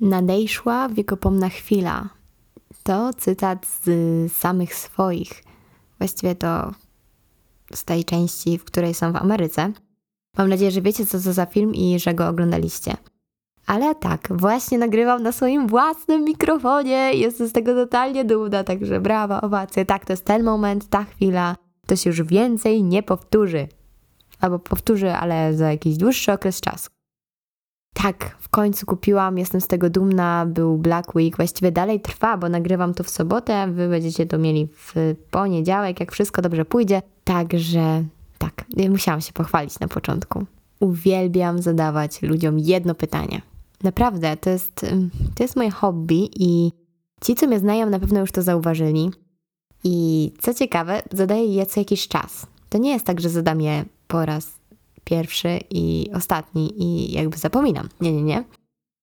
Nadejszła wiekopomna chwila. To cytat z samych swoich. Właściwie to z tej części, w której są w Ameryce. Mam nadzieję, że wiecie, co to za film i że go oglądaliście. Ale tak, właśnie nagrywam na swoim własnym mikrofonie. Jestem z tego totalnie dumna, także brawa, owacje. Tak, to jest ten moment, ta chwila. To się już więcej nie powtórzy. Albo powtórzy, ale za jakiś dłuższy okres czasu. Tak, w końcu kupiłam, jestem z tego dumna. Był Black Week, właściwie dalej trwa, bo nagrywam to w sobotę. Wy będziecie to mieli w poniedziałek, jak wszystko dobrze pójdzie. Także tak, musiałam się pochwalić na początku. Uwielbiam zadawać ludziom jedno pytanie. Naprawdę, to jest, to jest moje hobby i ci, co mnie znają, na pewno już to zauważyli. I co ciekawe, zadaję je co jakiś czas. To nie jest tak, że zadam je po raz pierwszy i ostatni i jakby zapominam. Nie, nie, nie.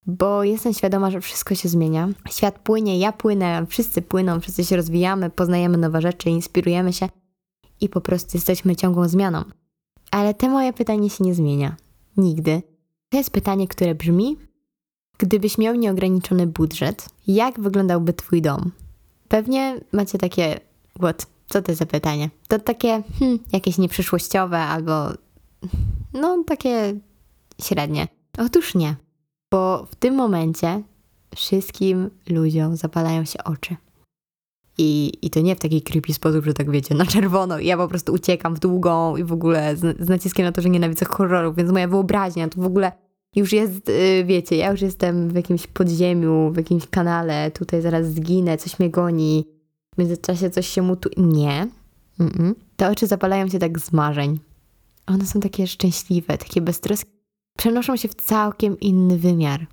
Bo jestem świadoma, że wszystko się zmienia. Świat płynie, ja płynę, wszyscy płyną, wszyscy się rozwijamy, poznajemy nowe rzeczy, inspirujemy się i po prostu jesteśmy ciągłą zmianą. Ale te moje pytanie się nie zmienia. Nigdy. To jest pytanie, które brzmi: Gdybyś miał nieograniczony budżet, jak wyglądałby Twój dom? Pewnie macie takie, what, co to za pytanie? To takie, hmm, jakieś nieprzyszłościowe albo, no, takie średnie. Otóż nie, bo w tym momencie wszystkim ludziom zapalają się oczy. I, I to nie w taki creepy sposób, że tak wiecie, na czerwono i ja po prostu uciekam w długą i w ogóle z, z naciskiem na to, że nienawidzę horrorów, więc moja wyobraźnia to w ogóle już jest, y, wiecie, ja już jestem w jakimś podziemiu, w jakimś kanale, tutaj zaraz zginę, coś mnie goni, w międzyczasie coś się mutu... Nie. Mm-mm. Te oczy zapalają się tak z marzeń. One są takie szczęśliwe, takie beztroskie. Przenoszą się w całkiem inny wymiar.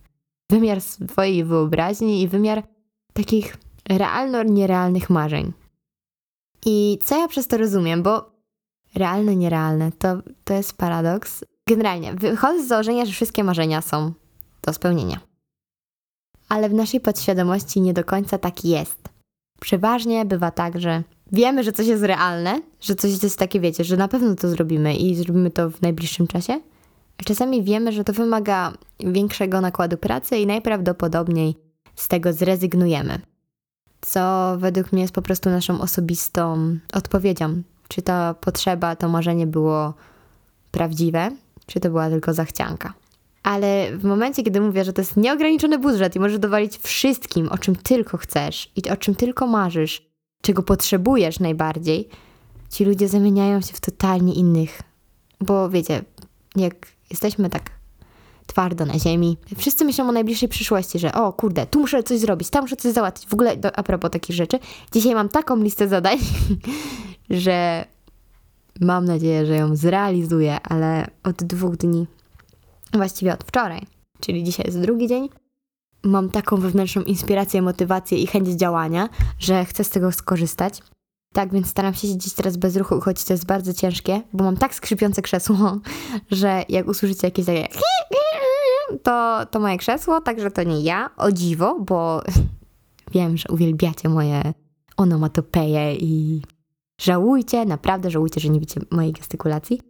Wymiar swojej wyobraźni i wymiar takich realno-nierealnych marzeń. I co ja przez to rozumiem, bo realne-nierealne to, to jest paradoks, Generalnie, wychodzę z założenia, że wszystkie marzenia są do spełnienia. Ale w naszej podświadomości nie do końca tak jest. Przeważnie bywa tak, że wiemy, że coś jest realne, że coś jest takie, wiecie, że na pewno to zrobimy i zrobimy to w najbliższym czasie. A czasami wiemy, że to wymaga większego nakładu pracy i najprawdopodobniej z tego zrezygnujemy. Co według mnie jest po prostu naszą osobistą odpowiedzią. Czy ta potrzeba, to marzenie było prawdziwe, czy to była tylko zachcianka. Ale w momencie, kiedy mówię, że to jest nieograniczony budżet i możesz dowalić wszystkim, o czym tylko chcesz i o czym tylko marzysz, czego potrzebujesz najbardziej, ci ludzie zamieniają się w totalnie innych. Bo wiecie, jak jesteśmy tak twardo na ziemi, wszyscy myślą o najbliższej przyszłości, że o kurde, tu muszę coś zrobić, tam muszę coś załatwić. W ogóle do, a propos takich rzeczy, dzisiaj mam taką listę zadań, że Mam nadzieję, że ją zrealizuję, ale od dwóch dni, właściwie od wczoraj, czyli dzisiaj jest drugi dzień, mam taką wewnętrzną inspirację, motywację i chęć działania, że chcę z tego skorzystać. Tak, więc staram się siedzieć teraz bez ruchu, choć to jest bardzo ciężkie, bo mam tak skrzypiące krzesło, że jak usłyszycie jakieś takie to, to moje krzesło, także to nie ja, o dziwo, bo wiem, że uwielbiacie moje onomatopeje i Żałujcie, naprawdę żałujcie, że nie widzicie mojej gestykulacji.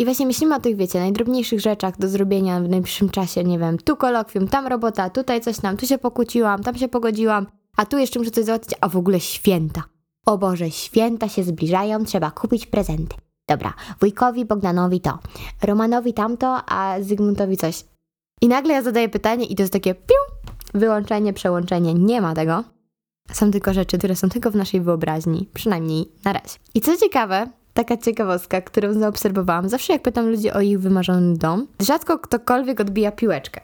I właśnie myślimy o tych, wiecie, najdrobniejszych rzeczach do zrobienia w najbliższym czasie, nie wiem, tu kolokwium, tam robota, tutaj coś tam, tu się pokłóciłam, tam się pogodziłam, a tu jeszcze muszę coś załatwić, a w ogóle święta. O Boże, święta się zbliżają, trzeba kupić prezenty. Dobra, wujkowi Bogdanowi to, Romanowi tamto, a Zygmuntowi coś. I nagle ja zadaję pytanie i to jest takie piu, wyłączenie, przełączenie, nie ma tego. Są tylko rzeczy, które są tylko w naszej wyobraźni, przynajmniej na razie. I co ciekawe, taka ciekawostka, którą zaobserwowałam, zawsze jak pytam ludzi o ich wymarzony dom, rzadko ktokolwiek odbija piłeczkę.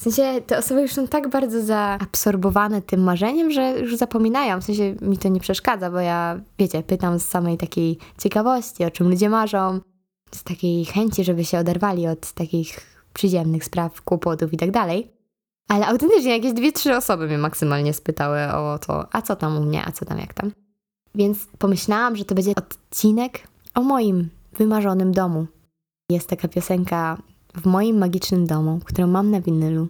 W sensie te osoby już są tak bardzo zaabsorbowane tym marzeniem, że już zapominają. W sensie mi to nie przeszkadza, bo ja, wiecie, pytam z samej takiej ciekawości, o czym ludzie marzą, z takiej chęci, żeby się oderwali od takich przyziemnych spraw, kłopotów i tak dalej. Ale autentycznie jakieś dwie, trzy osoby mnie maksymalnie spytały o to, a co tam u mnie, a co tam, jak tam. Więc pomyślałam, że to będzie odcinek o moim wymarzonym domu. Jest taka piosenka w moim magicznym domu, którą mam na winylu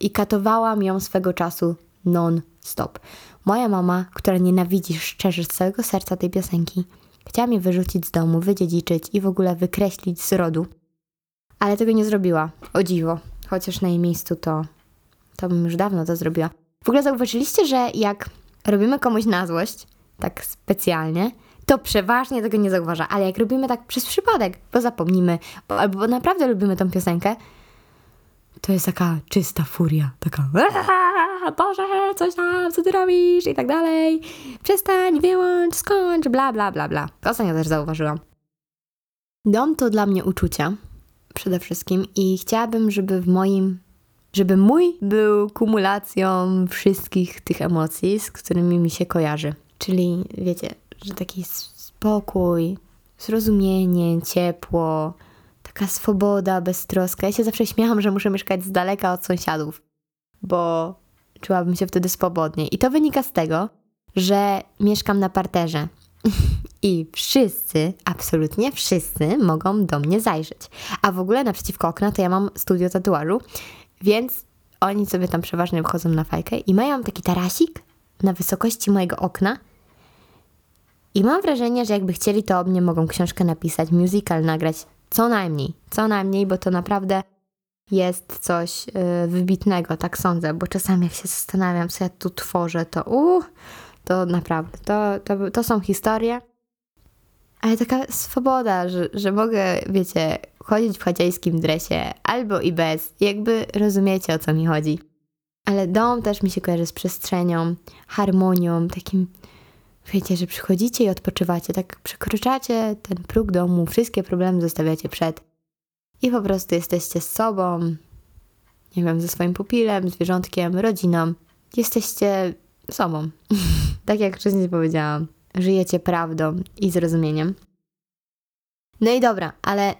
i katowałam ją swego czasu non-stop. Moja mama, która nienawidzi szczerze z całego serca tej piosenki, chciała mnie wyrzucić z domu, wydziedziczyć i w ogóle wykreślić z rodu. Ale tego nie zrobiła, o dziwo, chociaż na jej miejscu to to bym już dawno to zrobiła. W ogóle zauważyliście, że jak robimy komuś na złość, tak specjalnie, to przeważnie tego nie zauważa, ale jak robimy tak przez przypadek, bo zapomnimy, bo, albo naprawdę lubimy tą piosenkę, to jest taka czysta furia, taka Boże, coś tam, co ty robisz i tak dalej, przestań, wyłącz, skończ, bla, bla, bla, bla. Ostatnio też zauważyłam. Dom to dla mnie uczucia, przede wszystkim i chciałabym, żeby w moim, żeby mój był kumulacją wszystkich tych emocji, z którymi mi się kojarzy. Czyli wiecie, że taki spokój, zrozumienie, ciepło, taka swoboda, beztroska. Ja się zawsze śmiałam, że muszę mieszkać z daleka od sąsiadów, bo czułabym się wtedy swobodnie. I to wynika z tego, że mieszkam na parterze. I wszyscy, absolutnie wszyscy mogą do mnie zajrzeć. A w ogóle naprzeciwko okna to ja mam studio tatuażu, więc oni sobie tam przeważnie wchodzą na fajkę i mają taki tarasik na wysokości mojego okna. I mam wrażenie, że jakby chcieli, to o mnie mogą książkę napisać, musical nagrać, co najmniej, co najmniej, bo to naprawdę jest coś yy, wybitnego, tak sądzę, bo czasami jak się zastanawiam, co ja tu tworzę, to uh, to naprawdę, to, to, to są historie, ale taka swoboda, że, że mogę, wiecie, chodzić w chodziejskim dresie albo i bez, jakby rozumiecie o co mi chodzi. Ale dom też mi się kojarzy z przestrzenią, harmonią, takim, wiecie, że przychodzicie i odpoczywacie, tak przekraczacie ten próg domu, wszystkie problemy zostawiacie przed i po prostu jesteście z sobą, nie wiem, ze swoim pupilem, zwierzątkiem, rodziną. Jesteście sobą. tak jak wcześniej powiedziałam, żyjecie prawdą i zrozumieniem. No i dobra, ale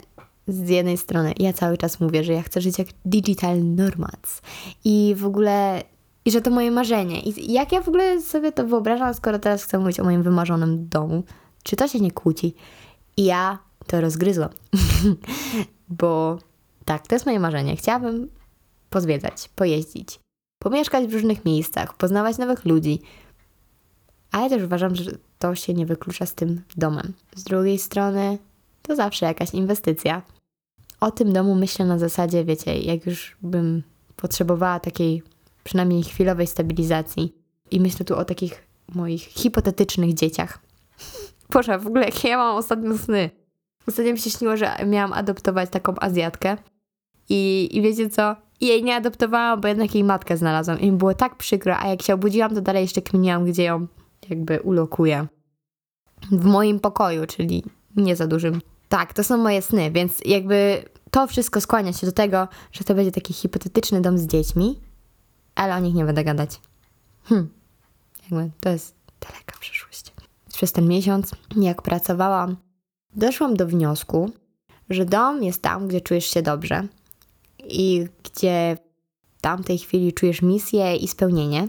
z jednej strony ja cały czas mówię, że ja chcę żyć jak digital nomads i w ogóle i że to moje marzenie. I jak ja w ogóle sobie to wyobrażam, skoro teraz chcę mówić o moim wymarzonym domu? Czy to się nie kłóci? I ja to rozgryzłam. Bo tak, to jest moje marzenie. Chciałabym pozwiedzać, pojeździć, pomieszkać w różnych miejscach, poznawać nowych ludzi. Ale też uważam, że to się nie wyklucza z tym domem. Z drugiej strony, to zawsze jakaś inwestycja. O tym domu myślę na zasadzie, wiecie, jak już bym potrzebowała takiej przynajmniej chwilowej stabilizacji. I myślę tu o takich moich hipotetycznych dzieciach. Boże, w ogóle jakie ja mam ostatnio sny. Ostatnio mi się śniło, że miałam adoptować taką Azjatkę. I, I wiecie co? I jej nie adoptowałam, bo jednak jej matkę znalazłam. I mi było tak przykro, a jak się obudziłam, to dalej jeszcze kminiłam, gdzie ją jakby ulokuję. W moim pokoju, czyli nie za dużym. Tak, to są moje sny, więc jakby to wszystko skłania się do tego, że to będzie taki hipotetyczny dom z dziećmi, ale o nich nie będę gadać. Hm, jakby to jest daleka przyszłość. Przez ten miesiąc, jak pracowałam, doszłam do wniosku, że dom jest tam, gdzie czujesz się dobrze i gdzie w tamtej chwili czujesz misję i spełnienie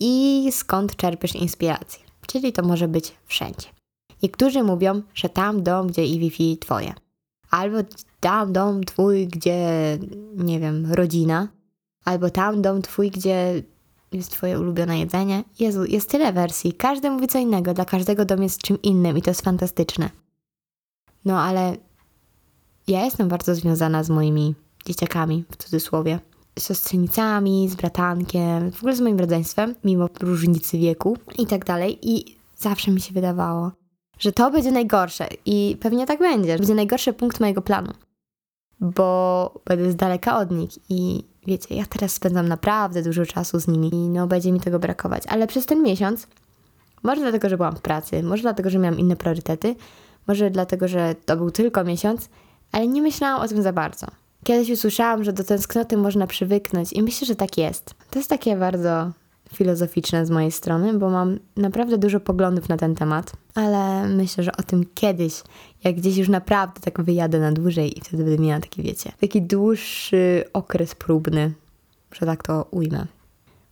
i skąd czerpiesz inspirację. Czyli to może być wszędzie. Niektórzy mówią, że tam dom, gdzie i Wi-Fi twoje. Albo tam dom twój, gdzie, nie wiem, rodzina. Albo tam dom twój, gdzie jest twoje ulubione jedzenie. Jezu, jest tyle wersji. Każdy mówi co innego. Dla każdego dom jest czym innym i to jest fantastyczne. No ale ja jestem bardzo związana z moimi dzieciakami, w cudzysłowie. Z siostrzenicami, z bratankiem, w ogóle z moim rodzeństwem, mimo różnicy wieku i tak dalej. I zawsze mi się wydawało, że to będzie najgorsze i pewnie tak będzie. Będzie najgorszy punkt mojego planu, bo będę z daleka od nich i wiecie, ja teraz spędzam naprawdę dużo czasu z nimi i no będzie mi tego brakować. Ale przez ten miesiąc, może dlatego, że byłam w pracy, może dlatego, że miałam inne priorytety, może dlatego, że to był tylko miesiąc, ale nie myślałam o tym za bardzo. Kiedyś usłyszałam, że do tęsknoty można przywyknąć i myślę, że tak jest. To jest takie bardzo filozoficzne z mojej strony, bo mam naprawdę dużo poglądów na ten temat, ale myślę, że o tym kiedyś, jak gdzieś już naprawdę tak wyjadę na dłużej i wtedy będę miała taki, wiecie, taki dłuższy okres próbny, że tak to ujmę.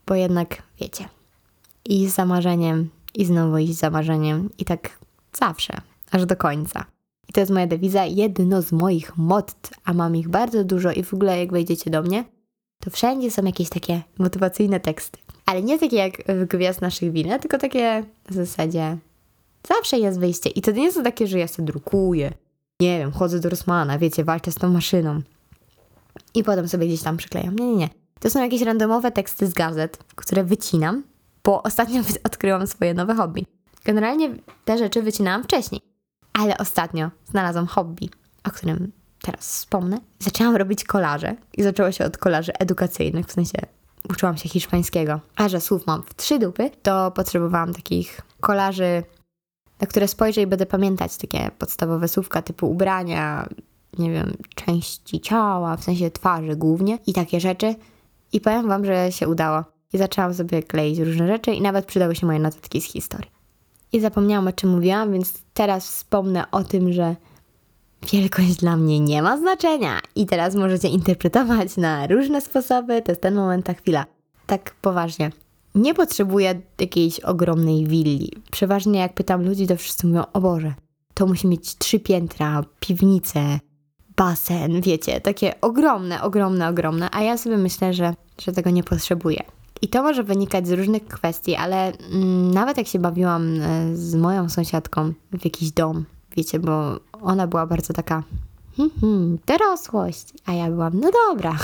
Bo jednak, wiecie, i z zamarzeniem, i znowu iść z zamarzeniem, i tak zawsze, aż do końca. I to jest moja dewiza, jedno z moich motto, a mam ich bardzo dużo i w ogóle jak wejdziecie do mnie, to wszędzie są jakieś takie motywacyjne teksty. Ale nie takie jak w Gwiazd naszych win, tylko takie w zasadzie zawsze jest wyjście. I to nie są takie, że ja sobie drukuję, nie wiem, chodzę do Rosmana, wiecie, walczę z tą maszyną i potem sobie gdzieś tam przyklejam. Nie, nie, nie. To są jakieś randomowe teksty z gazet, które wycinam, bo ostatnio odkryłam swoje nowe hobby. Generalnie te rzeczy wycinałam wcześniej, ale ostatnio znalazłam hobby, o którym teraz wspomnę. Zaczęłam robić kolaże i zaczęło się od kolaży edukacyjnych, w sensie uczyłam się hiszpańskiego. A że słów mam w trzy dupy, to potrzebowałam takich kolaży, na które spojrzę i będę pamiętać takie podstawowe słówka typu ubrania, nie wiem, części ciała, w sensie twarzy głównie i takie rzeczy. I powiem wam, że się udało. I zaczęłam sobie kleić różne rzeczy i nawet przydały się moje notatki z historii. I zapomniałam o czym mówiłam, więc teraz wspomnę o tym, że wielkość dla mnie nie ma znaczenia. I teraz możecie interpretować na różne sposoby. To jest ten moment, ta chwila. Tak poważnie. Nie potrzebuję jakiejś ogromnej willi. Przeważnie jak pytam ludzi, to wszyscy mówią, o Boże, to musi mieć trzy piętra, piwnicę, basen, wiecie, takie ogromne, ogromne, ogromne, a ja sobie myślę, że, że tego nie potrzebuję. I to może wynikać z różnych kwestii, ale mm, nawet jak się bawiłam e, z moją sąsiadką w jakiś dom, wiecie, bo ona była bardzo taka hmm, hmm, dorosłość, a ja byłam, no dobra.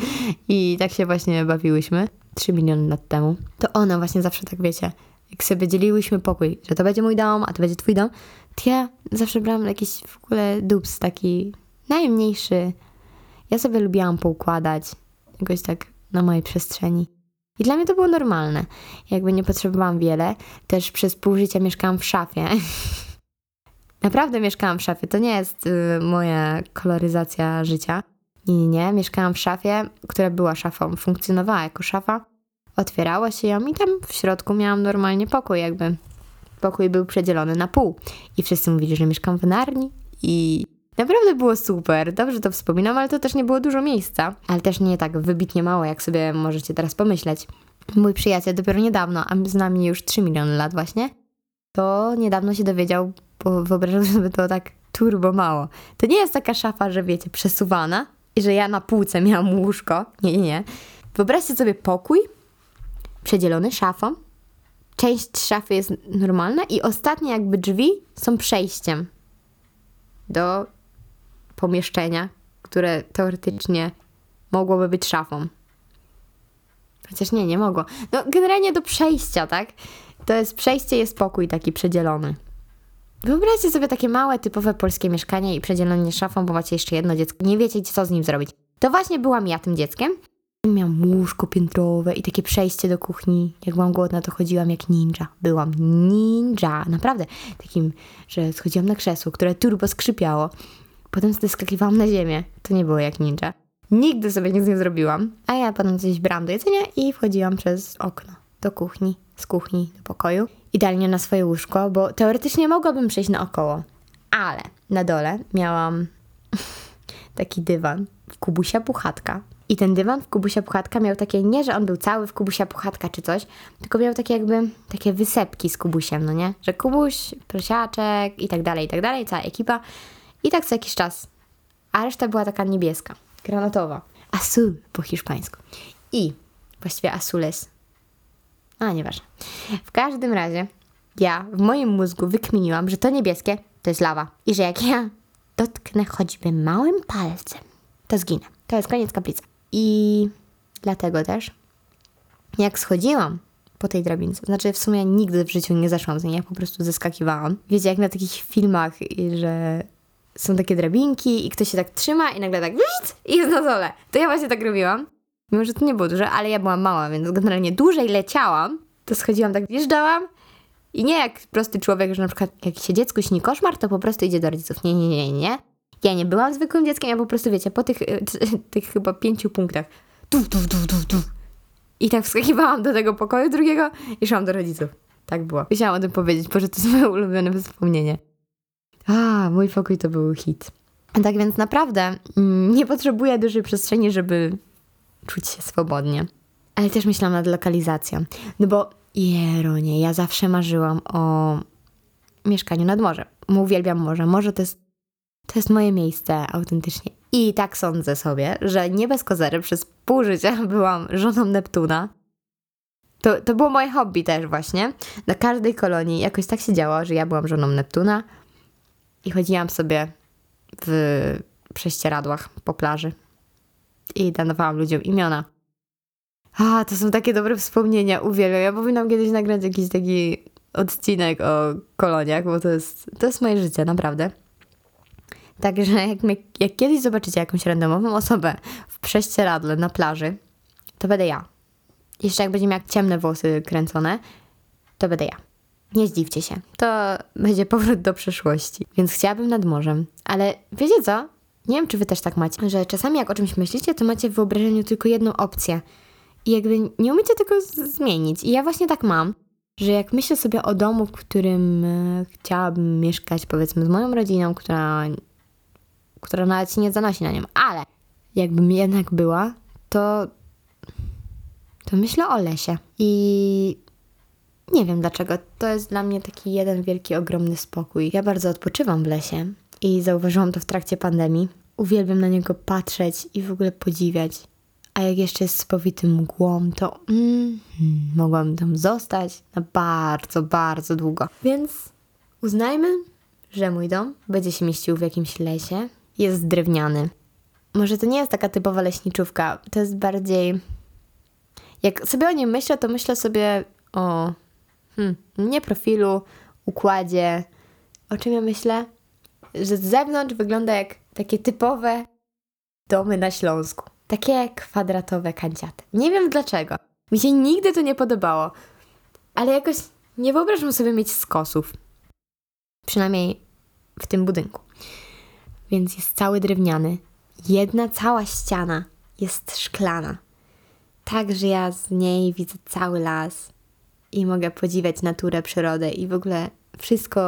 I tak się właśnie bawiłyśmy 3 miliony lat temu. To ona właśnie zawsze tak, wiecie, jak sobie dzieliłyśmy pokój, że to będzie mój dom, a to będzie twój dom, to ja zawsze brałam jakiś w ogóle dups taki najmniejszy. Ja sobie lubiłam poukładać jakoś tak na mojej przestrzeni. I dla mnie to było normalne. Jakby nie potrzebowałam wiele. Też przez pół życia mieszkałam w szafie. Naprawdę mieszkałam w szafie. To nie jest y, moja koloryzacja życia. Nie, nie, nie. Mieszkałam w szafie, która była szafą. Funkcjonowała jako szafa. Otwierało się ją i tam w środku miałam normalnie pokój, jakby. Pokój był przedzielony na pół. I wszyscy mówili, że mieszkam w Narni. I Naprawdę było super, dobrze to wspominam, ale to też nie było dużo miejsca. Ale też nie tak wybitnie mało, jak sobie możecie teraz pomyśleć. Mój przyjaciel dopiero niedawno, a z nami już 3 miliony lat właśnie, to niedawno się dowiedział, bo wyobrażam sobie to tak turbo mało. To nie jest taka szafa, że wiecie, przesuwana i że ja na półce miałam łóżko. Nie, nie, nie. Wyobraźcie sobie pokój przedzielony szafą. Część szafy jest normalna i ostatnie jakby drzwi są przejściem do pomieszczenia, które teoretycznie mogłoby być szafą. Chociaż nie, nie mogło. No, generalnie do przejścia, tak? To jest przejście, jest pokój taki przedzielony. Wyobraźcie sobie takie małe, typowe polskie mieszkanie i przedzielenie szafą, bo macie jeszcze jedno dziecko. Nie wiecie, co z nim zrobić. To właśnie byłam ja tym dzieckiem. Miałam łóżko piętrowe i takie przejście do kuchni. Jak byłam głodna, to chodziłam jak ninja. Byłam ninja, naprawdę. Takim, że schodziłam na krzesło, które turbo skrzypiało. Potem zeskakiwałam na ziemię. To nie było jak ninja. Nigdy sobie nic nie zrobiłam. A ja potem coś brałam do jedzenia i wchodziłam przez okno do kuchni, z kuchni do pokoju. Idealnie na swoje łóżko, bo teoretycznie mogłabym przejść naokoło. Ale na dole miałam taki dywan w kubusia puchatka. I ten dywan w kubusia puchatka miał takie, nie, że on był cały w kubusia puchatka czy coś, tylko miał takie jakby, takie wysepki z kubusiem, no nie? Że kubuś, prosiaczek i tak dalej, i tak dalej, cała ekipa. I tak co jakiś czas. A reszta była taka niebieska, granatowa. Azul po hiszpańsku. I właściwie azules. A, nieważne. W każdym razie ja w moim mózgu wykminiłam, że to niebieskie to jest lawa. I że jak ja dotknę choćby małym palcem, to zginę. To jest koniec kaplicy. I dlatego też, jak schodziłam po tej drabince, znaczy w sumie nigdy w życiu nie zeszłam z niej, ja po prostu zeskakiwałam. Wiecie, jak na takich filmach, że są takie drabinki i ktoś się tak trzyma i nagle tak i jest na dole. To ja właśnie tak robiłam. Mimo, że to nie było duże, ale ja byłam mała, więc generalnie dłużej leciałam, to schodziłam tak, wjeżdżałam i nie jak prosty człowiek, że na przykład jak się dziecku śni koszmar, to po prostu idzie do rodziców. Nie, nie, nie, nie. Ja nie byłam zwykłym dzieckiem, ja po prostu, wiecie, po tych, tych chyba pięciu punktach tu, tu, tu, tu, tu. I tak wskakiwałam do tego pokoju drugiego i szłam do rodziców. Tak było. Chciałam o tym powiedzieć, bo że to jest moje ulubione wspomnienie. A, mój pokój to był hit. Tak więc naprawdę mm, nie potrzebuję dużej przestrzeni, żeby czuć się swobodnie. Ale też myślałam nad lokalizacją. No bo Jeronie, ja zawsze marzyłam o mieszkaniu nad morzem. Uwielbiam morze. Morze to jest, to jest moje miejsce autentycznie. I tak sądzę sobie, że nie bez kozery przez pół życia byłam żoną Neptuna. To, to było moje hobby też właśnie. Na każdej kolonii jakoś tak się działo, że ja byłam żoną Neptuna i chodziłam sobie w prześcieradłach po plaży i danowałam ludziom imiona. A, to są takie dobre wspomnienia, uwielbiam. Ja powinnam kiedyś nagrać jakiś taki odcinek o koloniach, bo to jest, to jest moje życie, naprawdę. Także jak, jak kiedyś zobaczycie jakąś randomową osobę w prześcieradle na plaży, to będę ja. Jeszcze jak będzie miał ciemne włosy kręcone, to będę ja. Nie zdziwcie się. To będzie powrót do przeszłości. Więc chciałabym nad morzem. Ale wiecie co? Nie wiem, czy wy też tak macie, że czasami jak o czymś myślicie, to macie w wyobrażeniu tylko jedną opcję. I jakby nie umiecie tego zmienić. I ja właśnie tak mam, że jak myślę sobie o domu, w którym e, chciałabym mieszkać, powiedzmy, z moją rodziną, która, która nawet się nie zanosi na nią, ale jakbym jednak była, to, to myślę o lesie. I nie wiem dlaczego. To jest dla mnie taki jeden wielki, ogromny spokój. Ja bardzo odpoczywam w lesie i zauważyłam to w trakcie pandemii. Uwielbiam na niego patrzeć i w ogóle podziwiać. A jak jeszcze jest spowity mgłą, to mm, mogłam tam zostać na bardzo, bardzo długo. Więc uznajmy, że mój dom będzie się mieścił w jakimś lesie. Jest drewniany. Może to nie jest taka typowa leśniczówka. To jest bardziej. Jak sobie o nim myślę, to myślę sobie o hmm, nie profilu, układzie. O czym ja myślę? Że z zewnątrz wygląda jak takie typowe domy na Śląsku. Takie kwadratowe kanciaty. Nie wiem dlaczego. Mi się nigdy to nie podobało. Ale jakoś nie wyobrażam sobie mieć skosów. Przynajmniej w tym budynku. Więc jest cały drewniany. Jedna cała ściana jest szklana. Tak, że ja z niej widzę cały las i mogę podziwiać naturę, przyrodę i w ogóle wszystko,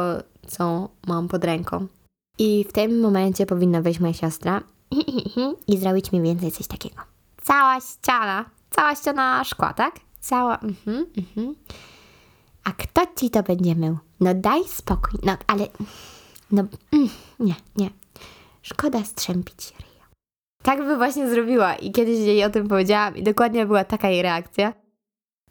co mam pod ręką. I w tym momencie powinna wejść moja siostra i zrobić mi więcej coś takiego. Cała ściana, cała ściana szkła, tak? Cała, mhm, mhm. A kto ci to będzie mył? No daj spokój, no ale, no, mm, nie, nie. Szkoda strzępić ryja. Tak by właśnie zrobiła i kiedyś jej o tym powiedziałam i dokładnie była taka jej reakcja.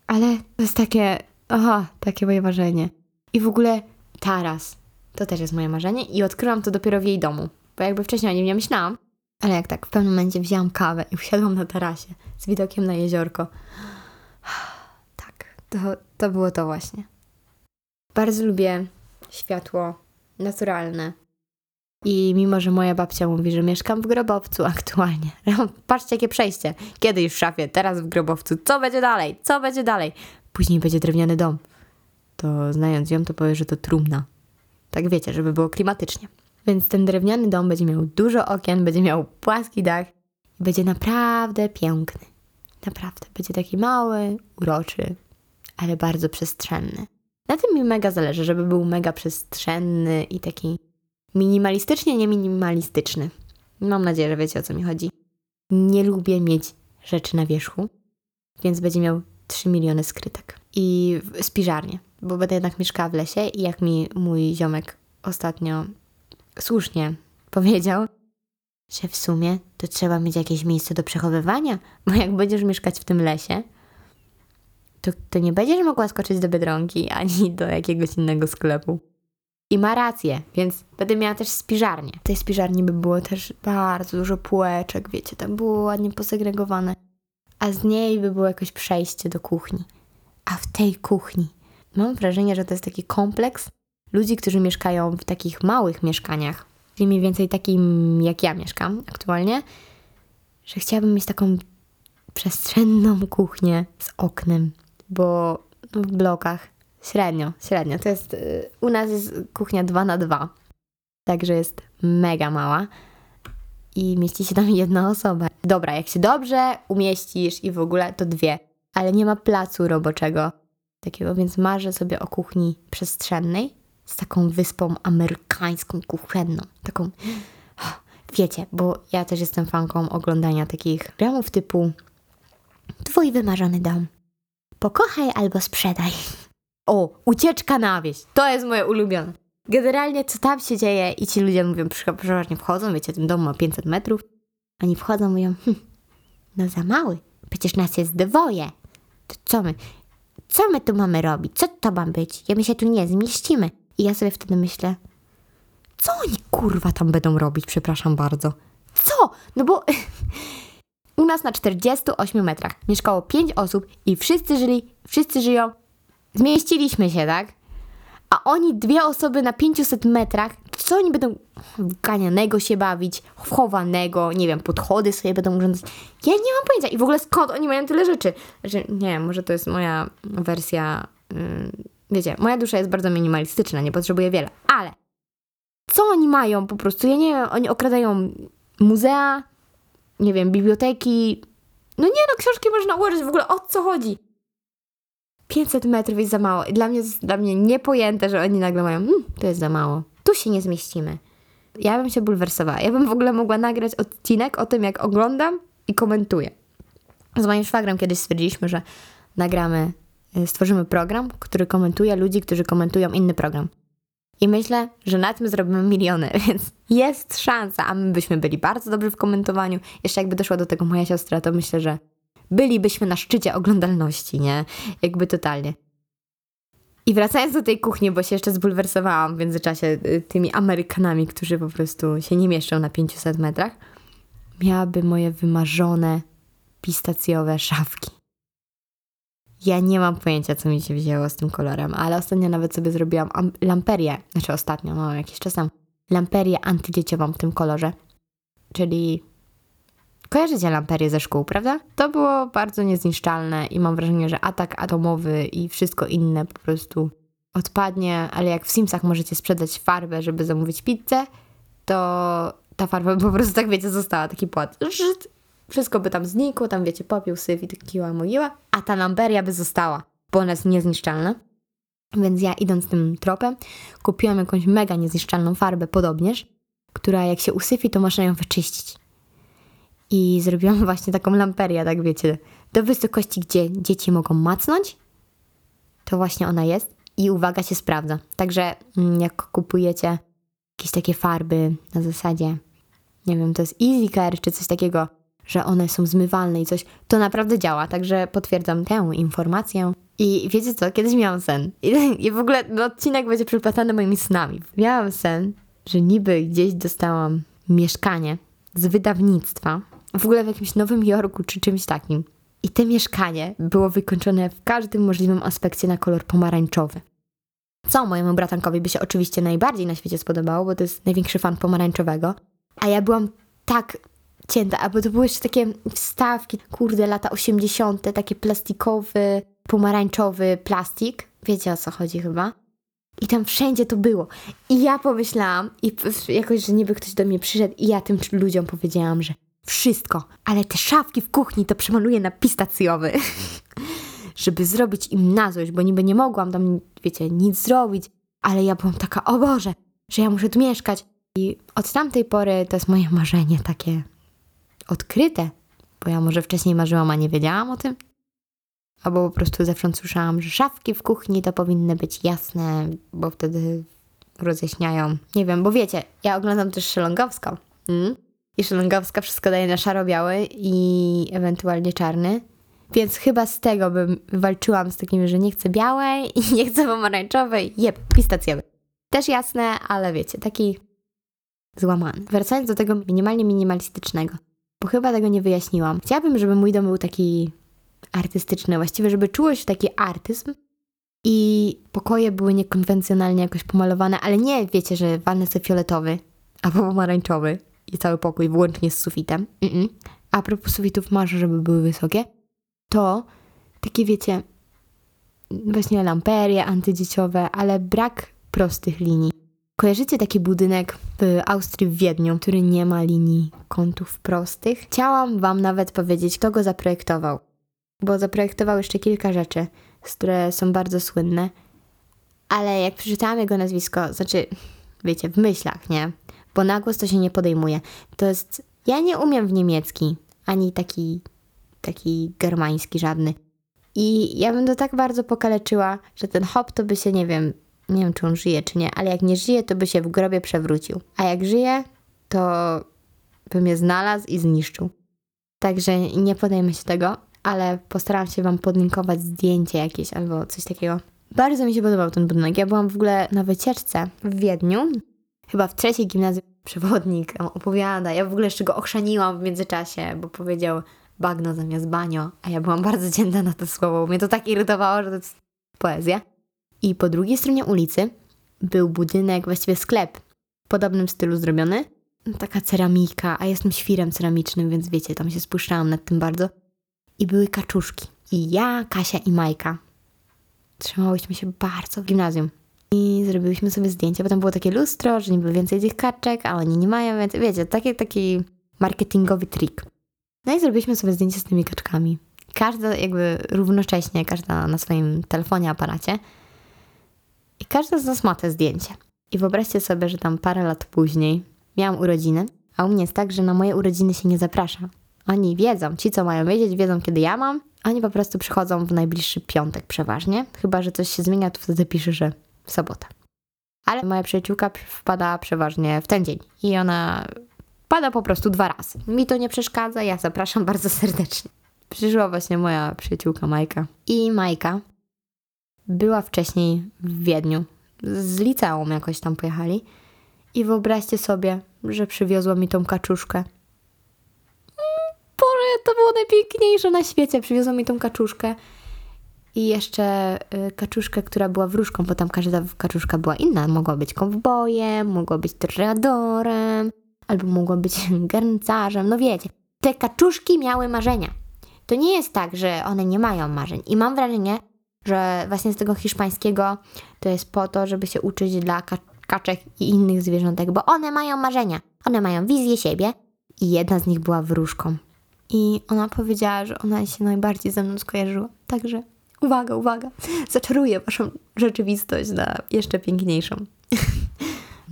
Ale to jest takie, aha, takie moje marzenie. I w ogóle taras, to też jest moje marzenie i odkryłam to dopiero w jej domu, bo jakby wcześniej o nim nie myślałam. Ale jak tak w pewnym momencie wzięłam kawę i usiadłam na tarasie z widokiem na jeziorko. Tak, to, to było to właśnie. Bardzo lubię światło naturalne. I mimo, że moja babcia mówi, że mieszkam w grobowcu aktualnie. Patrzcie, jakie przejście. Kiedyś w szafie, teraz w grobowcu. Co będzie dalej? Co będzie dalej? Później będzie drewniany dom. To znając ją, to powie, że to trumna. Tak wiecie, żeby było klimatycznie. Więc ten drewniany dom będzie miał dużo okien, będzie miał płaski dach i będzie naprawdę piękny. Naprawdę. Będzie taki mały, uroczy, ale bardzo przestrzenny. Na tym mi mega zależy, żeby był mega przestrzenny i taki minimalistycznie, nie minimalistyczny. Mam nadzieję, że wiecie o co mi chodzi. Nie lubię mieć rzeczy na wierzchu, więc będzie miał 3 miliony skrytek. I spiżarnię, bo będę jednak mieszkała w lesie i jak mi mój ziomek ostatnio słusznie powiedział, że w sumie to trzeba mieć jakieś miejsce do przechowywania, bo jak będziesz mieszkać w tym lesie, to, to nie będziesz mogła skoczyć do Biedronki ani do jakiegoś innego sklepu. I ma rację, więc będę miała też spiżarnię. W tej spiżarni by było też bardzo dużo półeczek, wiecie, tam było ładnie posegregowane. A z niej by było jakoś przejście do kuchni. A w tej kuchni mam wrażenie, że to jest taki kompleks ludzi, którzy mieszkają w takich małych mieszkaniach, czyli mniej więcej takim jak ja mieszkam aktualnie, że chciałabym mieć taką przestrzenną kuchnię z oknem, bo w blokach. Średnio, średnio. To jest, y, u nas jest kuchnia 2 na 2 także jest mega mała i mieści się tam jedna osoba. Dobra, jak się dobrze umieścisz i w ogóle to dwie, ale nie ma placu roboczego takiego, więc marzę sobie o kuchni przestrzennej z taką wyspą amerykańską kuchenną. Taką, wiecie, bo ja też jestem fanką oglądania takich programów typu Twój wymarzony dom. Pokochaj albo sprzedaj. O, ucieczka na wieś. To jest moje ulubione. Generalnie co tam się dzieje i ci ludzie mówią, przeważnie wchodzą, wiecie, ten dom ma 500 metrów. Oni wchodzą, mówią, hm, no za mały, przecież nas jest dwoje. To co my, co my tu mamy robić? Co to ma być? Ja my się tu nie zmieścimy. I ja sobie wtedy myślę, co oni kurwa tam będą robić, przepraszam bardzo. Co? No bo U nas na 48 metrach mieszkało 5 osób i wszyscy żyli, wszyscy żyją. Zmieściliśmy się, tak? A oni dwie osoby na 500 metrach, co oni będą ganianego się bawić, chowanego, nie wiem, podchody sobie będą urządzać. Ja nie mam pojęcia. I w ogóle skąd oni mają tyle rzeczy? Że nie wiem, może to jest moja wersja. Yy, wiecie, moja dusza jest bardzo minimalistyczna, nie potrzebuje wiele, ale co oni mają po prostu? Ja nie wiem, oni okradają muzea, nie wiem, biblioteki. No nie no, książki można ułożyć w ogóle o co chodzi. 500 metrów jest za mało. I dla mnie jest dla mnie niepojęte, że oni nagle mają, mmm, to jest za mało. Tu się nie zmieścimy. Ja bym się bulwersowała. Ja bym w ogóle mogła nagrać odcinek o tym, jak oglądam i komentuję. Z moim szwagrem kiedyś stwierdziliśmy, że nagramy, y, stworzymy program, który komentuje ludzi, którzy komentują inny program. I myślę, że na tym zrobimy miliony, więc jest szansa, a my byśmy byli bardzo dobrzy w komentowaniu. Jeszcze jakby doszła do tego moja siostra, to myślę, że bylibyśmy na szczycie oglądalności, nie? Jakby totalnie. I wracając do tej kuchni, bo się jeszcze zbulwersowałam w międzyczasie y, tymi Amerykanami, którzy po prostu się nie mieszczą na 500 metrach, miałaby moje wymarzone pistacjowe szafki. Ja nie mam pojęcia, co mi się wzięło z tym kolorem, ale ostatnio nawet sobie zrobiłam lamperię, znaczy ostatnio, no jakiś czas tam, lamperię antydzieciową w tym kolorze, czyli Kojarzycie lamperię ze szkół, prawda? To było bardzo niezniszczalne i mam wrażenie, że atak atomowy i wszystko inne po prostu odpadnie, ale jak w Simsach możecie sprzedać farbę, żeby zamówić pizzę, to ta farba po prostu tak wiecie, została taki płat. Wszystko by tam znikło, tam wiecie, popiół, syf i kiła mogiła, a ta lamperia by została, bo ona jest niezniszczalna. Więc ja idąc tym tropem, kupiłam jakąś mega niezniszczalną farbę podobnież, która jak się usyfi, to można ją wyczyścić. I zrobiłam właśnie taką lamperię, tak wiecie, do wysokości, gdzie dzieci mogą macnąć. To właśnie ona jest. I uwaga się sprawdza. Także mm, jak kupujecie jakieś takie farby na zasadzie, nie wiem, to jest Easy Care czy coś takiego, że one są zmywalne i coś, to naprawdę działa. Także potwierdzam tę informację. I wiecie co, kiedyś miałam sen. I, i w ogóle no, odcinek będzie przyplatany moimi snami. Miałam sen, że niby gdzieś dostałam mieszkanie z wydawnictwa w ogóle w jakimś Nowym Jorku czy czymś takim. I te mieszkanie było wykończone w każdym możliwym aspekcie na kolor pomarańczowy. Co mojemu bratankowi by się oczywiście najbardziej na świecie spodobało, bo to jest największy fan pomarańczowego. A ja byłam tak cięta, albo to były jeszcze takie wstawki, kurde, lata 80., takie plastikowy, pomarańczowy plastik. Wiecie o co chodzi chyba? I tam wszędzie to było. I ja pomyślałam, i jakoś, że niby ktoś do mnie przyszedł, i ja tym ludziom powiedziałam, że wszystko, ale te szafki w kuchni to przemaluję na pistacjowy. Żeby zrobić im na złość, bo niby nie mogłam tam, wiecie, nic zrobić, ale ja byłam taka, o Boże, że ja muszę tu mieszkać. I od tamtej pory to jest moje marzenie takie odkryte, bo ja może wcześniej marzyłam, a nie wiedziałam o tym. Albo po prostu zewsząd słyszałam, że szafki w kuchni to powinny być jasne, bo wtedy roześniają. Nie wiem, bo wiecie, ja oglądam też Szelongowską. Mm? I szalongowska wszystko daje na szaro-biały i ewentualnie czarny. Więc chyba z tego bym walczyłam z takimi, że nie chcę białej i nie chcę pomarańczowej, jeb, pistacjowej. Też jasne, ale wiecie, taki złamany. Wracając do tego minimalnie minimalistycznego, bo chyba tego nie wyjaśniłam. Chciałabym, żeby mój dom był taki artystyczny, właściwie, żeby czuło się taki artyzm i pokoje były niekonwencjonalnie jakoś pomalowane, ale nie wiecie, że sobie fioletowy albo pomarańczowy, i cały pokój włącznie z sufitem. Mm-mm. A propos sufitów marzę, żeby były wysokie. To takie wiecie, właśnie lamperie antydzieciowe, ale brak prostych linii. Kojarzycie taki budynek w Austrii, w Wiedniu, który nie ma linii kątów prostych? Chciałam Wam nawet powiedzieć, kto go zaprojektował, bo zaprojektował jeszcze kilka rzeczy, które są bardzo słynne, ale jak przeczytałam jego nazwisko, znaczy, wiecie, w myślach, nie? Bo na głos to się nie podejmuje. To jest. Ja nie umiem w niemiecki, ani taki, taki germański żadny. I ja bym to tak bardzo pokaleczyła, że ten hop to by się, nie wiem, nie wiem czy on żyje czy nie, ale jak nie żyje, to by się w grobie przewrócił. A jak żyje, to bym je znalazł i zniszczył. Także nie podejmę się tego, ale postaram się Wam podlinkować zdjęcie jakieś albo coś takiego. Bardzo mi się podobał ten budynek. Ja byłam w ogóle na wycieczce w Wiedniu chyba w trzeciej gimnazjum przewodnik opowiada. Ja w ogóle jeszcze go ochrzaniłam w międzyczasie, bo powiedział bagno zamiast banio, a ja byłam bardzo cięta na to słowo, mnie to tak irytowało, że to jest poezja. I po drugiej stronie ulicy był budynek, właściwie sklep w podobnym stylu zrobiony. Taka ceramika, a jestem świrem ceramicznym, więc wiecie, tam się spuszczałam nad tym bardzo. I były kaczuszki. I ja, Kasia i Majka trzymałyśmy się bardzo w gimnazjum. I zrobiłyśmy sobie zdjęcia, bo tam było takie lustro, że niby więcej tych kaczek, a oni nie mają, więc wiecie, taki, taki marketingowy trik. No i zrobiliśmy sobie zdjęcie z tymi kaczkami. Każda jakby równocześnie, każda na swoim telefonie, aparacie. I każda z nas ma te zdjęcie. I wyobraźcie sobie, że tam parę lat później miałam urodziny, a u mnie jest tak, że na moje urodziny się nie zaprasza. Oni wiedzą, ci co mają wiedzieć, wiedzą kiedy ja mam, oni po prostu przychodzą w najbliższy piątek przeważnie. Chyba, że coś się zmienia, to wtedy piszę, że w sobotę. Ale moja przyjaciółka wpada przeważnie w ten dzień i ona pada po prostu dwa razy. Mi to nie przeszkadza, ja zapraszam bardzo serdecznie. Przyszła właśnie moja przyjaciółka Majka. I Majka była wcześniej w Wiedniu. Z liceum jakoś tam pojechali. I wyobraźcie sobie, że przywiozła mi tą kaczuszkę. Boże, to było najpiękniejsze na świecie. Przywiozła mi tą kaczuszkę. I jeszcze y, kaczuszkę, która była wróżką, bo tam każda kaczuszka była inna. Mogła być kowbojem, mogła być toreadorem, albo mogła być garncarzem. No wiecie, te kaczuszki miały marzenia. To nie jest tak, że one nie mają marzeń. I mam wrażenie, że właśnie z tego hiszpańskiego to jest po to, żeby się uczyć dla kaczek i innych zwierzątek, bo one mają marzenia. One mają wizję siebie i jedna z nich była wróżką. I ona powiedziała, że ona się najbardziej ze mną skojarzyła. Także uwaga, uwaga, zaczaruję waszą rzeczywistość na jeszcze piękniejszą.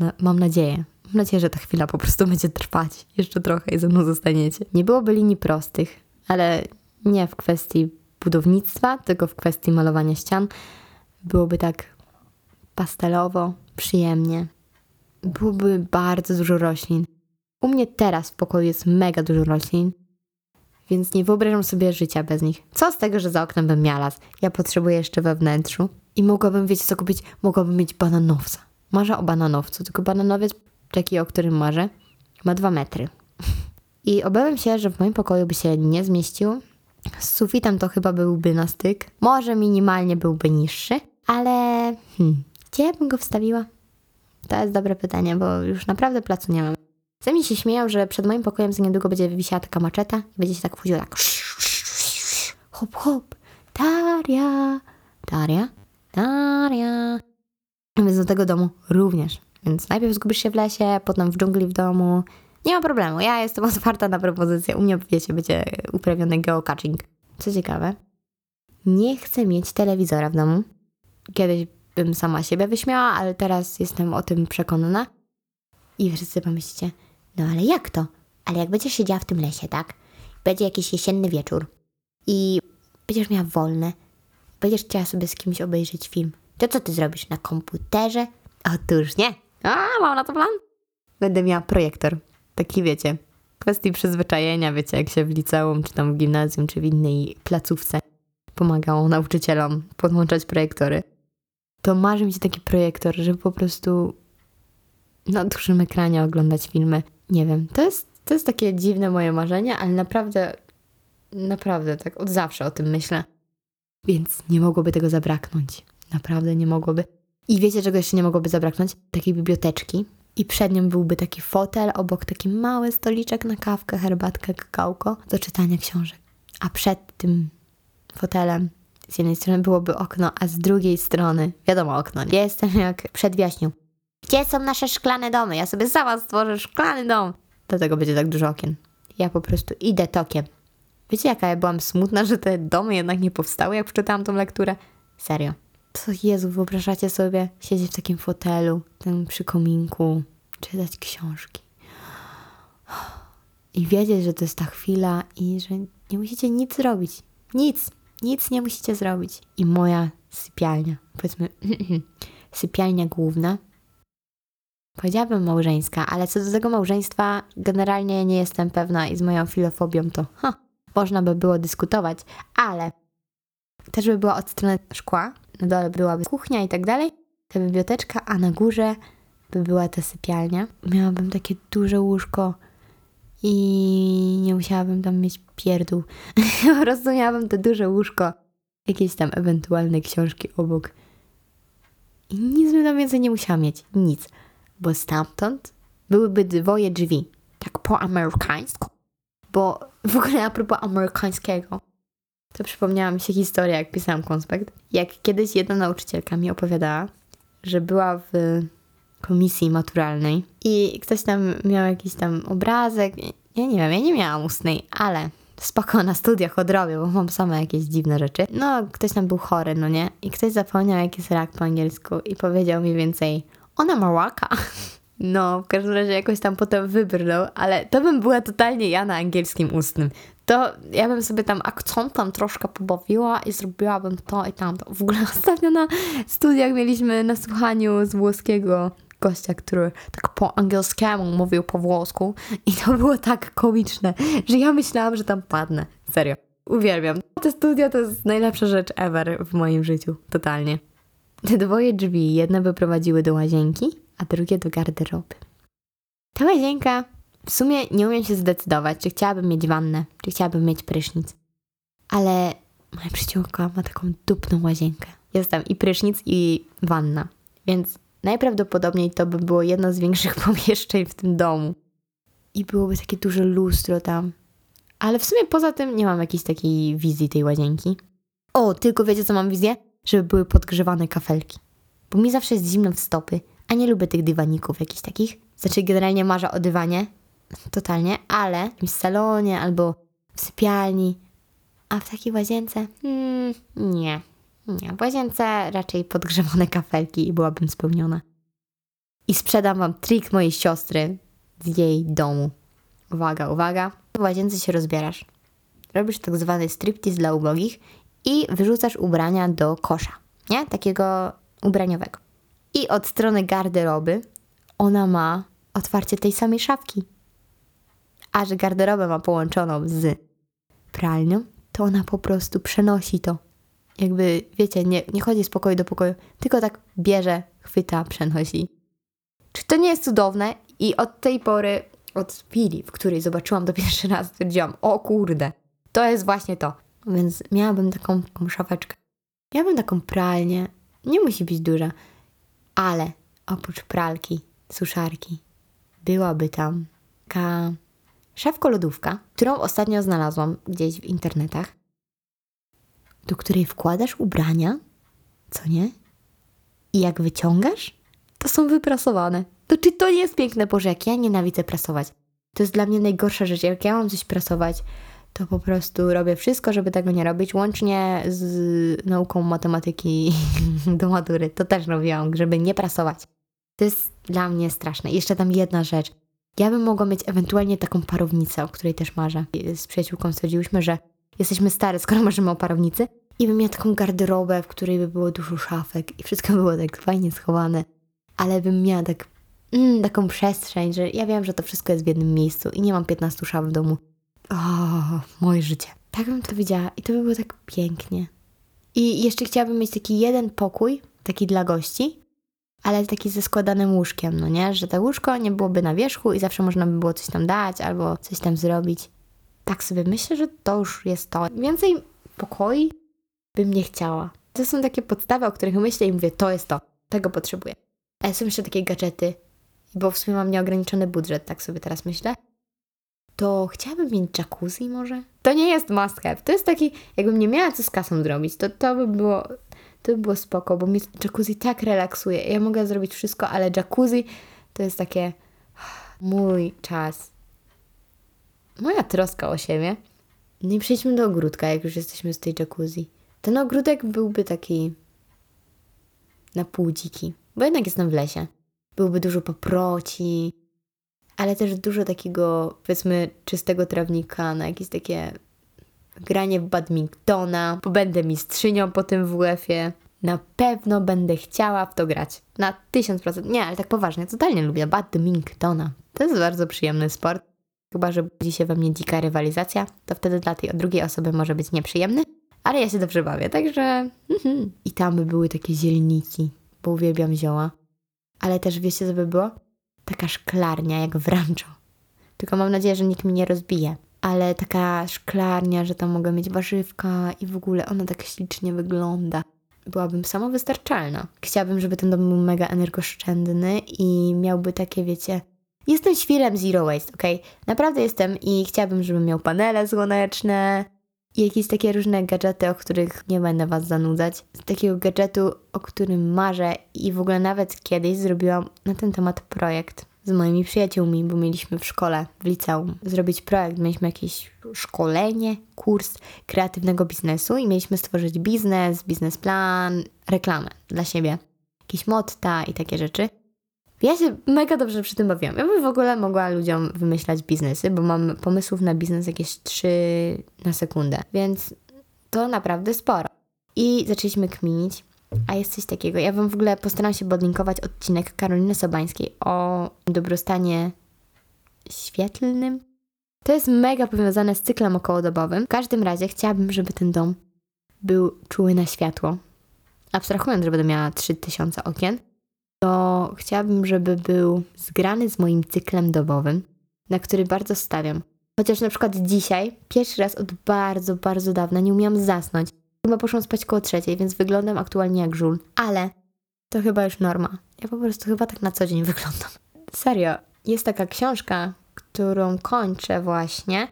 no, mam nadzieję. Mam nadzieję, że ta chwila po prostu będzie trwać jeszcze trochę i ze mną zostaniecie. Nie byłoby linii prostych, ale nie w kwestii budownictwa, tylko w kwestii malowania ścian. Byłoby tak pastelowo, przyjemnie. Byłoby bardzo dużo roślin. U mnie teraz w pokoju jest mega dużo roślin więc nie wyobrażam sobie życia bez nich. Co z tego, że za oknem bym miała las? Ja potrzebuję jeszcze we wnętrzu. I mogłabym, wiecie co kupić? Mogłabym mieć bananowca. Marzę o bananowcu, tylko bananowiec, taki o którym marzę, ma dwa metry. I obawiam się, że w moim pokoju by się nie zmieścił. Z sufitem to chyba byłby na styk. Może minimalnie byłby niższy, ale hmm, gdzie bym go wstawiła? To jest dobre pytanie, bo już naprawdę placu nie mam. Sami się śmieją, że przed moim pokojem za niedługo będzie wisiała taka maczeta i będzie się tak wchodziło tak hop hop, Daria, Daria, Daria. Więc do tego domu również. Więc najpierw zgubisz się w lesie, potem w dżungli w domu. Nie ma problemu, ja jestem otwarta na propozycję. U mnie, wiecie, będzie uprawiony geocaching. Co ciekawe, nie chcę mieć telewizora w domu. Kiedyś bym sama siebie wyśmiała, ale teraz jestem o tym przekonana. I wszyscy pomyślicie, no ale jak to? Ale jak będziesz siedziała w tym lesie, tak? Będzie jakiś jesienny wieczór i będziesz miała wolne, będziesz chciała sobie z kimś obejrzeć film, to co ty zrobisz na komputerze? Otóż nie. A, mam na to plan. Będę miała projektor. Taki wiecie, kwestii przyzwyczajenia, wiecie, jak się w liceum, czy tam w gimnazjum, czy w innej placówce pomagało nauczycielom podłączać projektory. To marzy mi się taki projektor, żeby po prostu na dużym ekranie oglądać filmy nie wiem, to jest, to jest takie dziwne moje marzenie, ale naprawdę, naprawdę tak od zawsze o tym myślę. Więc nie mogłoby tego zabraknąć. Naprawdę nie mogłoby. I wiecie, czego jeszcze nie mogłoby zabraknąć? Takiej biblioteczki. I przed nią byłby taki fotel, obok taki mały stoliczek na kawkę, herbatkę, kakałko do czytania książek. A przed tym fotelem z jednej strony byłoby okno, a z drugiej strony, wiadomo okno, nie? Jestem jak przed wiośnią. Gdzie są nasze szklane domy? Ja sobie sama stworzę szklany dom. Dlatego będzie tak dużo okien. Ja po prostu idę tokiem. Wiecie, jaka ja byłam smutna, że te domy jednak nie powstały, jak przeczytałam tą lekturę? Serio. Co Jezu, wyobrażacie sobie siedzieć w takim fotelu, tym przy kominku, czytać książki. I wiedzieć, że to jest ta chwila i że nie musicie nic zrobić. Nic. Nic nie musicie zrobić. I moja sypialnia, powiedzmy, sypialnia główna, Powiedziałabym małżeńska, ale co do tego małżeństwa, generalnie nie jestem pewna i z moją filofobią to ha, można by było dyskutować, ale też by była od strony szkła, na dole byłaby kuchnia i tak dalej, ta biblioteczka, a na górze by była ta sypialnia. Miałabym takie duże łóżko i nie musiałabym tam mieć pierdół. po prostu miałabym to duże łóżko, jakieś tam ewentualne książki obok. I nic bym tam więcej nie musiała mieć. Nic. Bo stamtąd byłyby dwoje drzwi. Tak po amerykańsku. Bo w ogóle a propos amerykańskiego, to przypomniała mi się historia, jak pisałam konspekt. Jak kiedyś jedna nauczycielka mi opowiadała, że była w komisji maturalnej i ktoś tam miał jakiś tam obrazek. Ja nie wiem, ja nie miałam ustnej, ale spoko na studiach odrobię, bo mam same jakieś dziwne rzeczy. No, ktoś tam był chory, no nie? I ktoś zapomniał, jaki jest rak po angielsku i powiedział mi więcej, ona ma raka. No, w każdym razie jakoś tam potem wybrnął, ale to bym była totalnie ja na angielskim ustnym. To ja bym sobie tam akcentem troszkę pobawiła i zrobiłabym to i tamto. W ogóle ostatnio na studiach mieliśmy na słuchaniu z włoskiego gościa, który tak po angielskiemu mówił po włosku i to było tak komiczne, że ja myślałam, że tam padnę. Serio. Uwielbiam. To studio to jest najlepsza rzecz ever w moim życiu. Totalnie. Te dwoje drzwi, jedne wyprowadziły do łazienki, a drugie do garderoby. Ta łazienka, w sumie nie umiem się zdecydować, czy chciałabym mieć wannę, czy chciałabym mieć prysznic. Ale moja przyjaciółka ma taką dupną łazienkę. Jest tam i prysznic, i wanna. Więc najprawdopodobniej to by było jedno z większych pomieszczeń w tym domu. I byłoby takie duże lustro tam. Ale w sumie poza tym nie mam jakiejś takiej wizji tej łazienki. O, tylko wiecie co mam wizję? Żeby były podgrzewane kafelki. Bo mi zawsze jest zimno w stopy, a nie lubię tych dywaników jakichś takich. Znaczy generalnie marzę o dywanie, totalnie, ale w salonie albo w sypialni. A w takiej łazience? Hmm, nie. Nie, w łazience raczej podgrzewane kafelki i byłabym spełniona. I sprzedam wam trik mojej siostry z jej domu. Uwaga, uwaga. W łazience się rozbierasz. Robisz tak zwany striptease dla ubogich i wyrzucasz ubrania do kosza, nie? Takiego ubraniowego. I od strony garderoby ona ma otwarcie tej samej szafki. A że garderobę ma połączoną z pralnią, to ona po prostu przenosi to jakby, wiecie, nie, nie chodzi z pokoju do pokoju, tylko tak bierze, chwyta, przenosi. Czy to nie jest cudowne? I od tej pory, od chwili, w której zobaczyłam to pierwszy raz, stwierdziłam, o kurde, to jest właśnie to. Więc miałabym taką, szafeczkę. Miałabym taką pralnię, nie musi być duża, ale oprócz pralki, suszarki, byłaby tam taka szafko-lodówka, którą ostatnio znalazłam gdzieś w internetach do której wkładasz ubrania, co nie? I jak wyciągasz, to są wyprasowane. To czy to nie jest piękne? Boże, jak ja nienawidzę prasować. To jest dla mnie najgorsza rzecz. Jak ja mam coś prasować, to po prostu robię wszystko, żeby tego nie robić, łącznie z nauką matematyki do matury. To też robiłam, żeby nie prasować. To jest dla mnie straszne. Jeszcze tam jedna rzecz. Ja bym mogła mieć ewentualnie taką parownicę, o której też marzę. Z przyjaciółką stwierdziłyśmy, że jesteśmy stare, skoro marzymy o parownicy. I bym miała taką garderobę, w której by było dużo szafek i wszystko było tak fajnie schowane. Ale bym miała tak, mm, taką przestrzeń, że ja wiem, że to wszystko jest w jednym miejscu i nie mam 15 szaf w domu. O, moje życie. Tak bym to widziała i to by było tak pięknie. I jeszcze chciałabym mieć taki jeden pokój, taki dla gości, ale taki ze składanym łóżkiem, no nie? Że to łóżko nie byłoby na wierzchu i zawsze można by było coś tam dać albo coś tam zrobić tak sobie myślę, że to już jest to. Więcej pokoi bym nie chciała. To są takie podstawy, o których myślę i mówię, to jest to, tego potrzebuję. Ale są jeszcze takie gadżety, bo w sumie mam nieograniczony budżet, tak sobie teraz myślę. To chciałabym mieć jacuzzi może? To nie jest must have. To jest taki, jakbym nie miała co z kasą zrobić, to to by było, to by było spoko, bo mi jacuzzi tak relaksuje. Ja mogę zrobić wszystko, ale jacuzzi to jest takie mój czas moja troska o siebie. No i przejdźmy do ogródka, jak już jesteśmy z tej jacuzzi. Ten ogródek byłby taki na pół dziki, bo jednak jestem w lesie. Byłby dużo paproci, ale też dużo takiego, powiedzmy, czystego trawnika na jakieś takie granie w badmintona, bo będę mistrzynią po tym WF-ie. Na pewno będę chciała w to grać. Na tysiąc procent. Nie, ale tak poważnie, totalnie lubię badmintona. To jest bardzo przyjemny sport. Chyba, że budzi się we mnie dzika rywalizacja, to wtedy dla tej drugiej osoby może być nieprzyjemny, ale ja się dobrze bawię, także... Mhm. I tam by były takie zielniki, bo uwielbiam zioła. Ale też wiecie, co by było? Taka szklarnia, jak w rancho. Tylko mam nadzieję, że nikt mi nie rozbije. Ale taka szklarnia, że tam mogę mieć warzywka i w ogóle ona tak ślicznie wygląda. Byłabym samowystarczalna. Chciałabym, żeby ten dom był mega energooszczędny i miałby takie, wiecie, Jestem świrem zero waste, ok? Naprawdę jestem i chciałabym, żeby miał panele słoneczne jakieś takie różne gadżety, o których nie będę Was zanudzać. Z takiego gadżetu, o którym marzę i w ogóle nawet kiedyś zrobiłam na ten temat projekt z moimi przyjaciółmi, bo mieliśmy w szkole, w liceum zrobić projekt. Mieliśmy jakieś szkolenie, kurs kreatywnego biznesu i mieliśmy stworzyć biznes, biznesplan, reklamę dla siebie, jakieś motta i takie rzeczy. Ja się mega dobrze przy tym bawiłam. Ja bym w ogóle mogła ludziom wymyślać biznesy, bo mam pomysłów na biznes jakieś 3 na sekundę, więc to naprawdę sporo. I zaczęliśmy kminić, a jest coś takiego. Ja Wam w ogóle postaram się podlinkować odcinek Karoliny Sobańskiej o dobrostanie świetlnym. To jest mega powiązane z cyklem okołodobowym. W każdym razie chciałabym, żeby ten dom był czuły na światło. Abstrahując, że będę miała 3000 okien, to chciałabym, żeby był zgrany z moim cyklem dobowym, na który bardzo stawiam. Chociaż na przykład dzisiaj, pierwszy raz od bardzo, bardzo dawna nie umiałam zasnąć. Chyba poszłam spać koło trzeciej, więc wyglądam aktualnie jak żul. Ale to chyba już norma. Ja po prostu chyba tak na co dzień wyglądam. Serio, jest taka książka, którą kończę właśnie.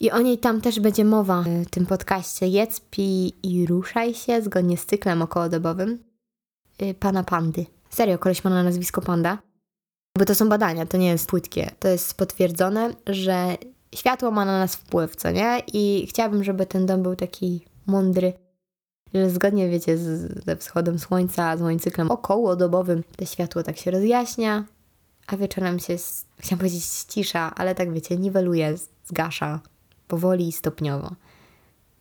I o niej tam też będzie mowa w tym podcaście. Jedz, pij i ruszaj się zgodnie z cyklem okołodobowym. Y, pana Pandy. Serio, koleś ma na nazwisko Panda. Bo to są badania, to nie jest płytkie. To jest potwierdzone, że światło ma na nas wpływ, co nie? I chciałabym, żeby ten dom był taki mądry, że zgodnie, wiecie, z, ze wschodem słońca, z moim cyklem okołodobowym, to światło tak się rozjaśnia, a wieczorem się, chciałam powiedzieć cisza, ale tak wiecie, niweluje, zgasza powoli i stopniowo.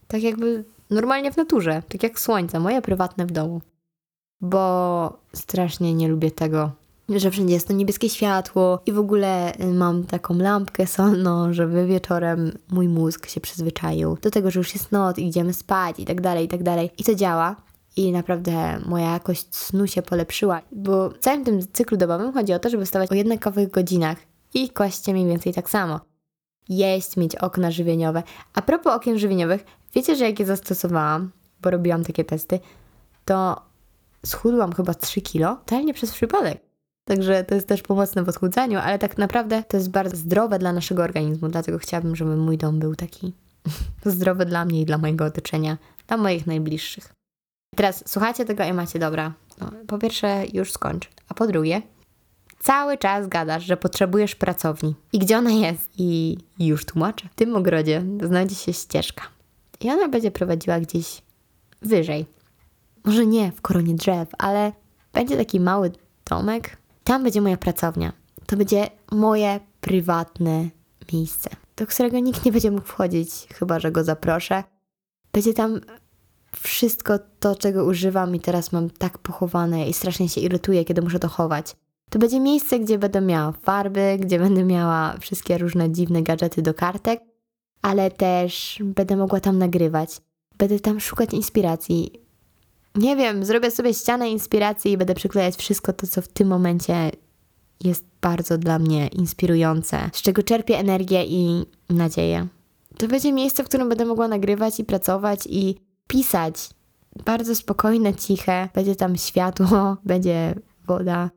Tak jakby normalnie w naturze, tak jak słońce, moje prywatne w domu bo strasznie nie lubię tego, że wszędzie jest to niebieskie światło i w ogóle y, mam taką lampkę solną, żeby wieczorem mój mózg się przyzwyczaił do tego, że już jest noc i idziemy spać i tak dalej, i tak dalej. I to działa. I naprawdę moja jakość snu się polepszyła, bo w całym tym cyklu dobowym chodzi o to, żeby wstawać o jednakowych godzinach i kłaść mniej więcej tak samo. Jeść, mieć okna żywieniowe. A propos okien żywieniowych, wiecie, że jak je zastosowałam, bo robiłam takie testy, to schudłam chyba 3 kilo, totalnie przez przypadek. Także to jest też pomocne w odchudzaniu, ale tak naprawdę to jest bardzo zdrowe dla naszego organizmu, dlatego chciałabym, żeby mój dom był taki zdrowy dla mnie i dla mojego otoczenia, dla moich najbliższych. Teraz słuchajcie tego i macie dobra. No, po pierwsze, już skończ. A po drugie, cały czas gadasz, że potrzebujesz pracowni. I gdzie ona jest? I już tłumaczę. W tym ogrodzie znajdzie się ścieżka. I ona będzie prowadziła gdzieś wyżej, może nie w koronie drzew, ale będzie taki mały domek. Tam będzie moja pracownia. To będzie moje prywatne miejsce, do którego nikt nie będzie mógł wchodzić, chyba że go zaproszę. Będzie tam wszystko to, czego używam i teraz mam tak pochowane i strasznie się irytuję, kiedy muszę to chować. To będzie miejsce, gdzie będę miała farby, gdzie będę miała wszystkie różne dziwne gadżety do kartek, ale też będę mogła tam nagrywać. Będę tam szukać inspiracji, nie wiem, zrobię sobie ścianę inspiracji i będę przyklejać wszystko to, co w tym momencie jest bardzo dla mnie inspirujące, z czego czerpię energię i nadzieję. To będzie miejsce, w którym będę mogła nagrywać i pracować i pisać. Bardzo spokojne, ciche, będzie tam światło, będzie woda.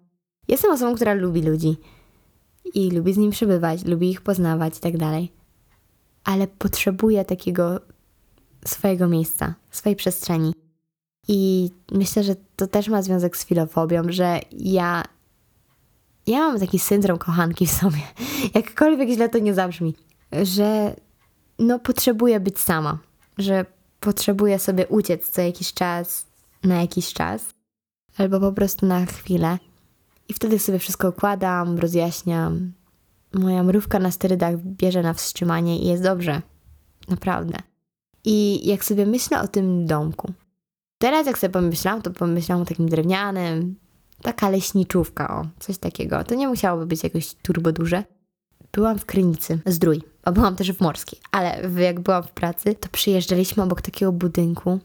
Jestem osobą, która lubi ludzi i lubi z nim przebywać, lubi ich poznawać i tak dalej. Ale potrzebuję takiego swojego miejsca, swojej przestrzeni. I myślę, że to też ma związek z filofobią, że ja. Ja mam taki syndrom kochanki w sobie. Jakkolwiek źle to nie zabrzmi. Że no potrzebuję być sama. Że potrzebuję sobie uciec co jakiś czas, na jakiś czas. Albo po prostu na chwilę. I wtedy sobie wszystko układam, rozjaśniam. Moja mrówka na sterydach bierze na wstrzymanie i jest dobrze. Naprawdę. I jak sobie myślę o tym domku, Teraz jak sobie pomyślałam, to pomyślałam o takim drewnianym, taka leśniczówka, o, coś takiego. To nie musiałoby być jakoś turbo duże. Byłam w Krynicy, Zdrój, a byłam też w Morskiej, ale jak byłam w pracy, to przyjeżdżaliśmy obok takiego budynku.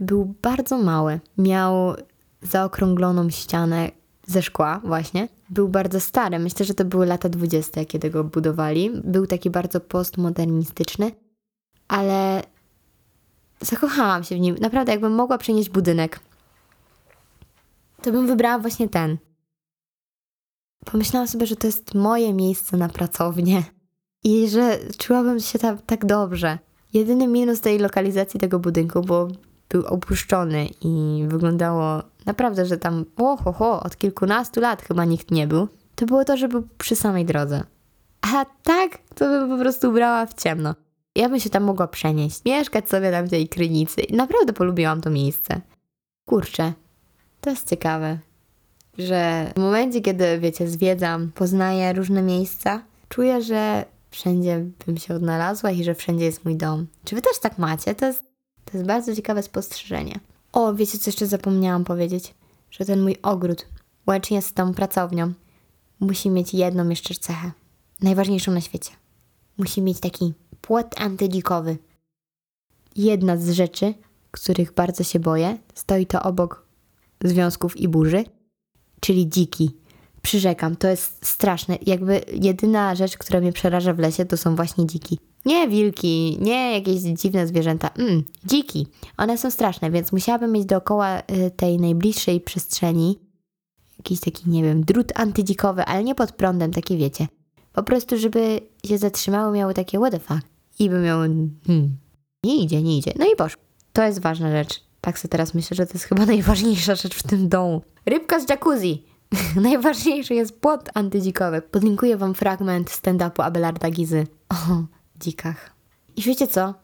Był bardzo mały. Miał zaokrągloną ścianę ze szkła właśnie. Był bardzo stary, myślę, że to były lata 20, kiedy go budowali. Był taki bardzo postmodernistyczny, ale zakochałam się w nim. Naprawdę, jakbym mogła przenieść budynek, to bym wybrała właśnie ten. Pomyślałam sobie, że to jest moje miejsce na pracownię i że czułabym się tam tak dobrze. Jedyny minus tej lokalizacji tego budynku, bo był opuszczony i wyglądało naprawdę, że tam oho, ho, od kilkunastu lat chyba nikt nie był, to było to, że był przy samej drodze. A tak, to bym po prostu brała w ciemno. Ja bym się tam mogła przenieść, mieszkać sobie tam w tej krynicy. Naprawdę polubiłam to miejsce. Kurczę, to jest ciekawe, że w momencie, kiedy, wiecie, zwiedzam, poznaję różne miejsca, czuję, że wszędzie bym się odnalazła i że wszędzie jest mój dom. Czy wy też tak macie? To jest, to jest bardzo ciekawe spostrzeżenie. O, wiecie, co jeszcze zapomniałam powiedzieć? Że ten mój ogród, łącznie z tą pracownią, musi mieć jedną jeszcze cechę. Najważniejszą na świecie. Musi mieć taki płot antydzikowy. Jedna z rzeczy, których bardzo się boję, stoi to obok związków i burzy, czyli dziki. Przyrzekam, to jest straszne. Jakby jedyna rzecz, która mnie przeraża w lesie, to są właśnie dziki. Nie wilki, nie jakieś dziwne zwierzęta. Mm, dziki. One są straszne, więc musiałabym mieć dookoła y, tej najbliższej przestrzeni jakiś taki, nie wiem, drut antydzikowy, ale nie pod prądem, takie wiecie. Po prostu, żeby się zatrzymały, miały takie what the fuck. I by miały, hmm, nie idzie, nie idzie. No i poszło. To jest ważna rzecz. Tak sobie teraz myślę, że to jest chyba najważniejsza rzecz w tym domu. Rybka z jacuzzi. Najważniejszy jest płot antydzikowy. Podlinkuję wam fragment stand-upu Abelarda Gizy o dzikach. I wiecie co?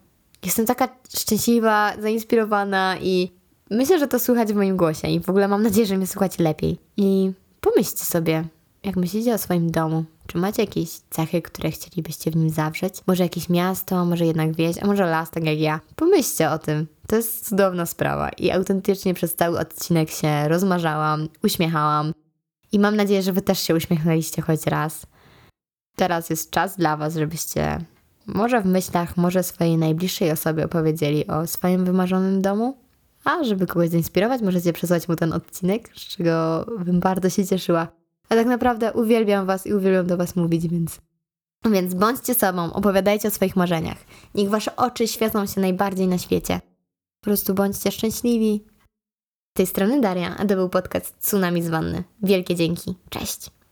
Jestem taka szczęśliwa, zainspirowana i myślę, że to słychać w moim głosie i w ogóle mam nadzieję, że mnie słuchacie lepiej. I pomyślcie sobie, jak myślicie o swoim domu, czy macie jakieś cechy, które chcielibyście w nim zawrzeć? Może jakieś miasto, może jednak wieś, a może las, tak jak ja? Pomyślcie o tym. To jest cudowna sprawa i autentycznie przez cały odcinek się rozmarzałam, uśmiechałam i mam nadzieję, że Wy też się uśmiechnęliście choć raz. Teraz jest czas dla Was, żebyście może w myślach, może swojej najbliższej osobie opowiedzieli o swoim wymarzonym domu. A żeby kogoś zainspirować, możecie przesłać mu ten odcinek, z czego bym bardzo się cieszyła. A tak naprawdę uwielbiam Was i uwielbiam do Was mówić, więc. Więc bądźcie sobą, opowiadajcie o swoich marzeniach. Niech Wasze oczy świecą się najbardziej na świecie. Po prostu bądźcie szczęśliwi. Z tej strony Daria, a to był podcast Tsunami z Wanny. Wielkie dzięki. Cześć!